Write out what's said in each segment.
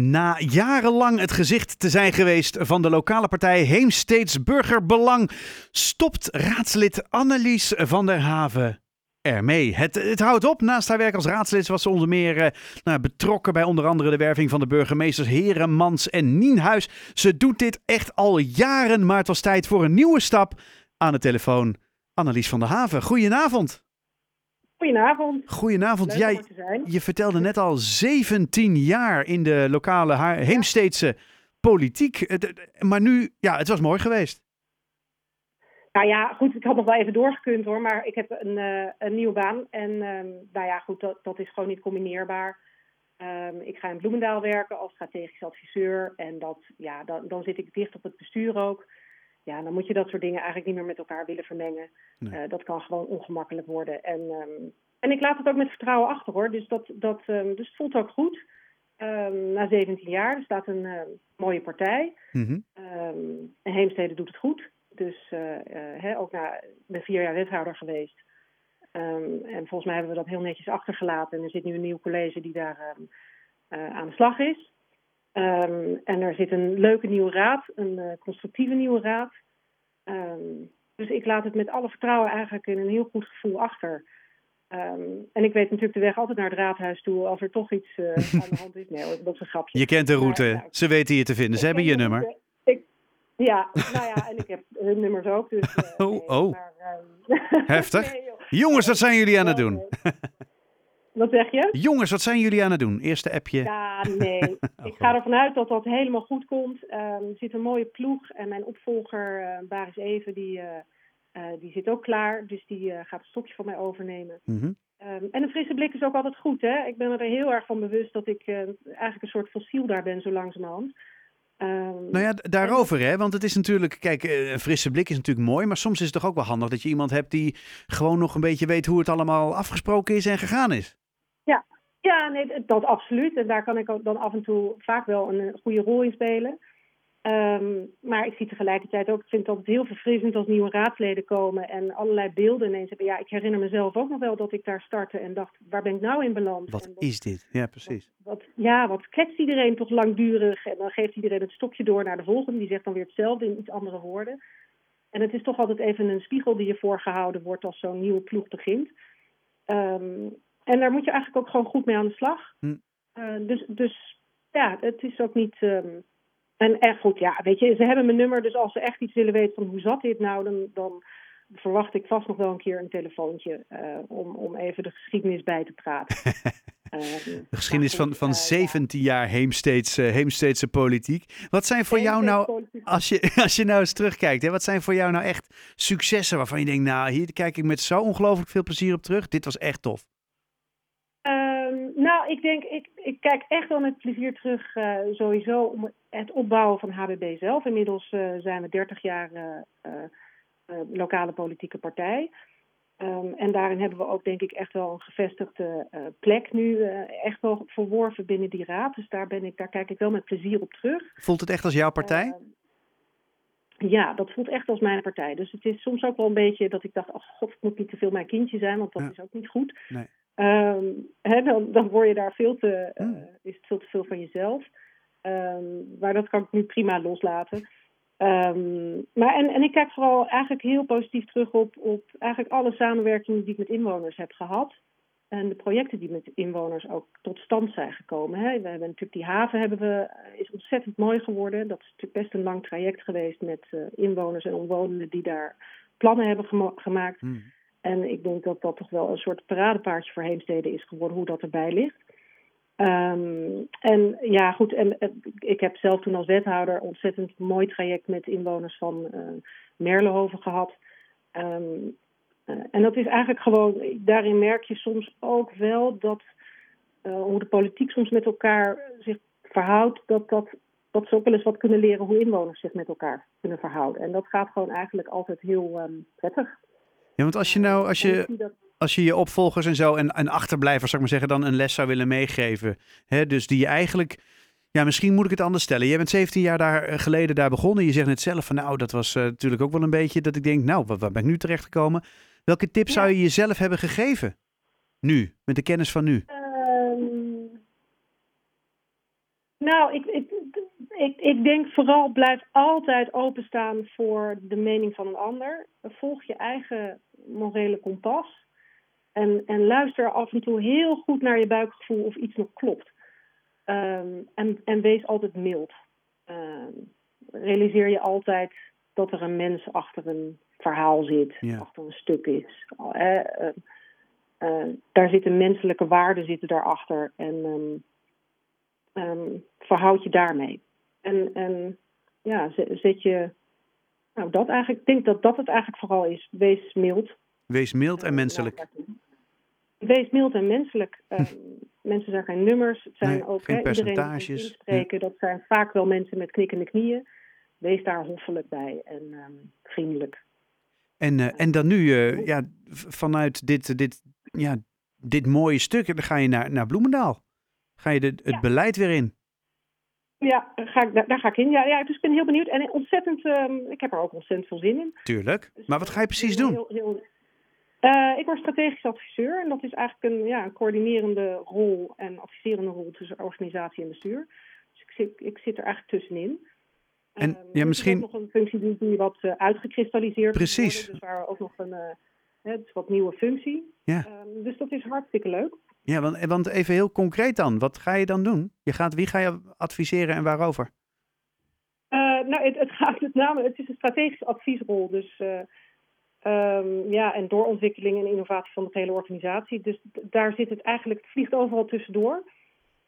Na jarenlang het gezicht te zijn geweest van de lokale partij Heemsteeds Burgerbelang, stopt raadslid Annelies van der Haven ermee. Het, het houdt op. Naast haar werk als raadslid was ze onder meer eh, nou, betrokken bij onder andere de werving van de burgemeesters Heremans en Nienhuis. Ze doet dit echt al jaren, maar het was tijd voor een nieuwe stap. Aan de telefoon Annelies van der Haven. Goedenavond. Goedenavond. Goedenavond. Leuk Jij, je vertelde net al 17 jaar in de lokale Heemsteedse politiek. Maar nu, ja, het was mooi geweest. Nou ja, goed, ik had nog wel even doorgekund hoor, maar ik heb een, eh, een nieuwe baan. En ehm, nou ja, goed, dat, dat is gewoon niet combineerbaar. Ehm, ik ga in Bloemendaal werken als strategisch adviseur. En dat, ja, dan, dan zit ik dicht op het bestuur ook. Ja, dan moet je dat soort dingen eigenlijk niet meer met elkaar willen vermengen. Nee. Eh, dat kan gewoon ongemakkelijk worden. En, ehm, en ik laat het ook met vertrouwen achter hoor. Dus, dat, dat, ehm, dus het voelt ook goed. Ehm, na 17 jaar, er staat een mooie partij. Ehm, en Heemstede doet het goed. Dus eh, eh, hè, ook na, ik ben vier jaar wethouder geweest. En volgens mij hebben we dat heel netjes achtergelaten. En er zit nu een nieuw college die daar aan de slag is. En er zit een leuke nieuwe raad, een constructieve nieuwe raad. Ehm, dus ik laat het met alle vertrouwen eigenlijk in een heel goed gevoel achter. Ehm, en ik weet natuurlijk de weg altijd naar het raadhuis toe als er toch iets eh, aan de hand is. Nee, hoor, dat is een grapje. Je kent de Maar, route. Ze weten je te vinden. Ze hebben je nummer. ik, ja, nou ja, en ik heb hun nummers ook. Dus, eh, Oh, nee, oh. maar, ehm, Heftig. nee. Jongens, wat zijn jullie aan het doen? Wat zeg je? Jongens, wat zijn jullie aan het doen? Eerste appje. Ja, nee. ik goed. ga ervan uit dat dat helemaal goed komt. Ehm, er zit een mooie ploeg en mijn opvolger, eh Baris Even, die, eh, eh, die zit ook klaar. Dus die gaat het stokje van mij overnemen. Mhm. Ehm, en een frisse blik is ook altijd goed, hè? Ik ben er heel erg van bewust dat ik eigenlijk een soort fossiel daar ben, zo langzamerhand. Ehm, Nou ja, daarover hè. Want het is natuurlijk, kijk, een frisse blik is natuurlijk mooi. Maar soms is het toch ook wel handig dat je iemand hebt die gewoon nog een beetje weet hoe het allemaal afgesproken is en gegaan is. Ja, nee, dat- absoluut. En daar kan ik ook dan af en toe vaak wel een, goede rol in spelen. Ehm, maar ik zie tegelijkertijd ook, ik vind het altijd heel verfrissend als nieuwe raadsleden komen en allerlei beelden ineens hebben. Ja, ik herinner mezelf ook nog wel dat ik daar startte en dacht, waar ben ik nou in beland? Wat is dit? Ja, precies. wat, ja, wat kletst iedereen toch langdurig en dan geeft iedereen het stokje door naar de volgende. Die zegt dan weer hetzelfde in iets andere woorden. En het is toch altijd even een spiegel die je voorgehouden wordt als zo'n nieuwe ploeg begint. Ehm, en daar moet je eigenlijk ook gewoon goed mee aan de slag. Hm. Eh, dus, dus ja, het is ook niet. ehm, en echt goed, ja, weet je, ze hebben mijn nummer, dus als ze echt iets willen weten van hoe zat dit nou, dan, dan verwacht ik vast nog wel een keer een telefoontje eh, om, om even de geschiedenis bij te praten. Ehm, De geschiedenis van, van eh, ja. 17 jaar Heemsteedse, Heemsteedse politiek. Wat zijn voor jou nou, Politiek. als je, als je nou eens terugkijkt, hè, wat zijn voor jou nou echt successen waarvan je denkt, nou, hier kijk ik met zo ongelooflijk veel plezier op terug. Dit was echt tof. Nou, ik denk, ik, ik kijk echt wel met plezier terug eh, sowieso om het opbouwen van HBB zelf. Inmiddels eh, zijn we 30 jaar eh, lokale politieke partij. Ehm, en daarin hebben we ook denk ik echt wel een gevestigde plek nu echt wel verworven binnen die raad. Dus daar, ben ik, daar kijk ik wel met plezier op terug. Voelt het echt als jouw partij? Ehm, ja, dat voelt echt als mijn partij. Dus het is soms ook wel een beetje dat ik dacht, oh god, het moet niet te veel mijn kindje zijn, want dat Ja. is ook niet goed. Nee. Ehm, hè, dan, dan word je daar veel te, eh, Hmm. is het veel te veel van jezelf. Ehm, maar dat kan ik nu prima loslaten. Ehm, maar en, en ik kijk vooral eigenlijk heel positief terug op, op eigenlijk alle samenwerkingen die ik met inwoners heb gehad. En de projecten die met inwoners ook tot stand zijn gekomen. Hè. We hebben natuurlijk die haven hebben we, eh, is ontzettend mooi geworden. Dat is natuurlijk best een lang traject geweest met eh, inwoners en omwonenden die daar plannen hebben gema- gemaakt. Hmm. En ik denk dat dat toch wel een soort paradepaardje voor Heemstede is geworden, hoe dat erbij ligt. Ehm, en ja, goed, en, ik heb zelf toen als wethouder ontzettend mooi traject met inwoners van eh Merlehoven gehad. Ehm, eh, en dat is eigenlijk gewoon, daarin merk je soms ook wel dat eh, hoe de politiek soms met elkaar zich verhoudt, dat, dat, dat ze ook wel eens wat kunnen leren hoe inwoners zich met elkaar kunnen verhouden. En dat gaat gewoon eigenlijk altijd heel ehm, prettig. Ja, want als je nou, als je, als je je opvolgers en zo en, en achterblijvers, zou ik maar zeggen, dan een les zou willen meegeven. Hè, dus die je eigenlijk, ja, misschien moet ik het anders stellen. Jij bent 17 jaar daar, eh, geleden daar begonnen. Je zegt net zelf van, nou, dat was eh, natuurlijk ook wel een beetje dat ik denk, nou, waar, waar ben ik nu terechtgekomen? Welke tips Ja. zou je jezelf hebben gegeven? Nu, met de kennis van nu. Ehm, Nou, ik, ik, ik, ik denk vooral blijf altijd openstaan voor de mening van een ander. Volg je eigen morele kompas. En, en luister af en toe heel goed naar je buikgevoel of iets nog klopt. Ehm, en, en wees altijd mild. Ehm, realiseer je altijd dat er een mens achter een verhaal zit, Ja. achter een stuk is. Eh, eh, eh, daar zitten menselijke waarden zitten daarachter. En ehm, ehm, verhoud je daarmee. En, en ja, zet je. Nou, dat eigenlijk. Ik denk dat dat het eigenlijk vooral is. Wees mild. Wees mild en Eh, menselijk. Wees mild en menselijk. Ehm, mensen zijn geen nummers. Het zijn Nee, ook geen hè, percentages. inspreken. Dat zijn vaak wel mensen met knikkende knieën. Wees daar hoffelijk bij en ehm, vriendelijk. En, eh, en dan nu, eh, ja, vanuit dit, dit, ja, dit mooie stuk, dan ga je naar, naar Bloemendaal. Ga je de, het Ja. beleid weer in. Ja, daar ga ik, daar, ga ik in. Ja, ja, dus ik ben heel benieuwd. En ontzettend, ehm, ik heb er ook ontzettend veel zin in. Tuurlijk. Dus, Maar wat ga je precies heel- doen? heel- heel- Eh, ik word strategisch adviseur en dat is eigenlijk een, ja, een coördinerende rol en adviserende rol tussen organisatie en bestuur. Dus ik zit, ik zit er eigenlijk tussenin. En, Ehm, ja, dus misschien- Het is ook nog een functie die, die wat eh, uitgekristalliseerd Precies. worden, dus waar ook nog een eh, het is wat nieuwe functie. Ja. Ehm, dus dat is hartstikke leuk. Ja, want, want even heel concreet dan. Wat ga je dan doen? Je gaat, wie ga je adviseren en waarover? Eh, nou, het, het gaat met name, het is een strategische adviesrol. Dus eh, ehm, ja, en doorontwikkeling en innovatie van de hele organisatie. Dus daar zit het eigenlijk, het vliegt overal tussendoor.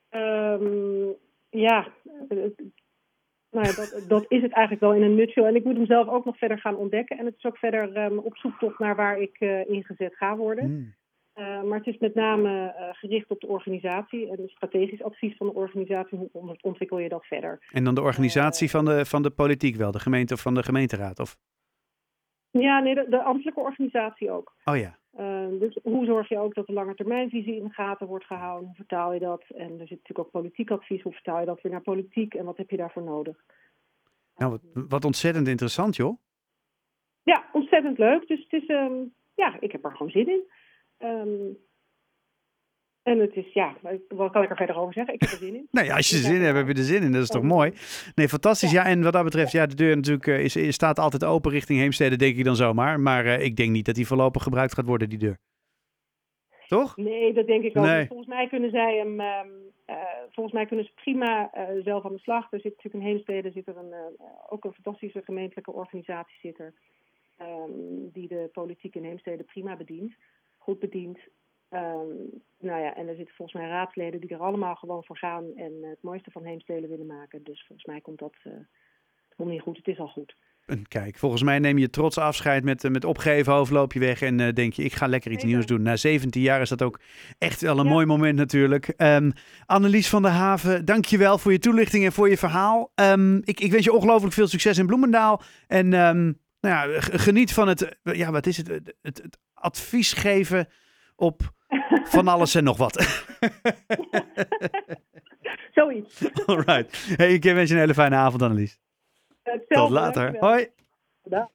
Ehm, ja, eh, nou ja, dat, dat is het eigenlijk wel in een nutshell. En ik moet hem zelf ook nog verder gaan ontdekken. En het is ook verder ehm, op zoektocht naar waar ik eh, ingezet ga worden. Hmm. Eh, maar het is met name eh, gericht op de organisatie en strategisch advies van de organisatie. Hoe on- ontwikkel je dat verder? En dan de organisatie Eh, van, de, van de politiek wel, de gemeente of van de gemeenteraad? Of? Ja, nee, de, de ambtelijke organisatie ook. Oh ja. Dus hoe zorg je ook dat de lange termijnvisie in de gaten wordt gehouden? Hoe vertaal je dat? En er zit natuurlijk ook politiek advies. Hoe vertaal je dat weer naar politiek? En wat heb je daarvoor nodig? Nou, wat, wat ontzettend interessant, joh. Ja, ontzettend leuk. Dus het is, ehm, ja, ik heb er gewoon zin in. Ehm, en het is, ja, wat kan ik er verder over zeggen? Ik heb er zin in. Nou ja, als je Ja. zin hebt, heb je er zin in. Dat is toch mooi? Nee, fantastisch. Ja, en wat dat betreft, ja, de deur natuurlijk eh, is, is- staat altijd open richting Heemstede, denk ik dan zomaar. Maar eh, ik denk niet dat die voorlopig gebruikt gaat worden, die deur. Toch? Nee, dat denk ik ook. Nee. niet. Volgens mij kunnen zij hem, ehm, eh, volgens mij kunnen ze prima eh, zelf aan de slag. Er zit natuurlijk in Heemstede zit er een, eh, ook een fantastische gemeentelijke organisatie zit er, ehm, die de politiek in Heemstede prima bedient, goed bedient. Ehm, nou ja, en er zitten volgens mij raadsleden die er allemaal gewoon voor gaan en het mooiste van Heemstede willen maken. Dus volgens mij komt dat eh, het komt niet goed. Het is al goed. En kijk, volgens mij neem je trots afscheid met, eh, met opgeven hoofd, loop je weg en eh, denk je, ik ga lekker iets nieuws doen. Na 17 jaar is dat ook echt wel een Ja. mooi moment natuurlijk. Ehm, Annelies van der Haven, dankjewel voor je toelichting en voor je verhaal. Ehm, ik, ik wens je ongelooflijk veel succes in Bloemendaal. En nou ja, geniet van het, ja, wat is het, het, het advies geven op van alles en nog wat. Zoiets. Alright. Hey, ik wens je een hele fijne avond, Annelies. Tot later. Hoi. Dag.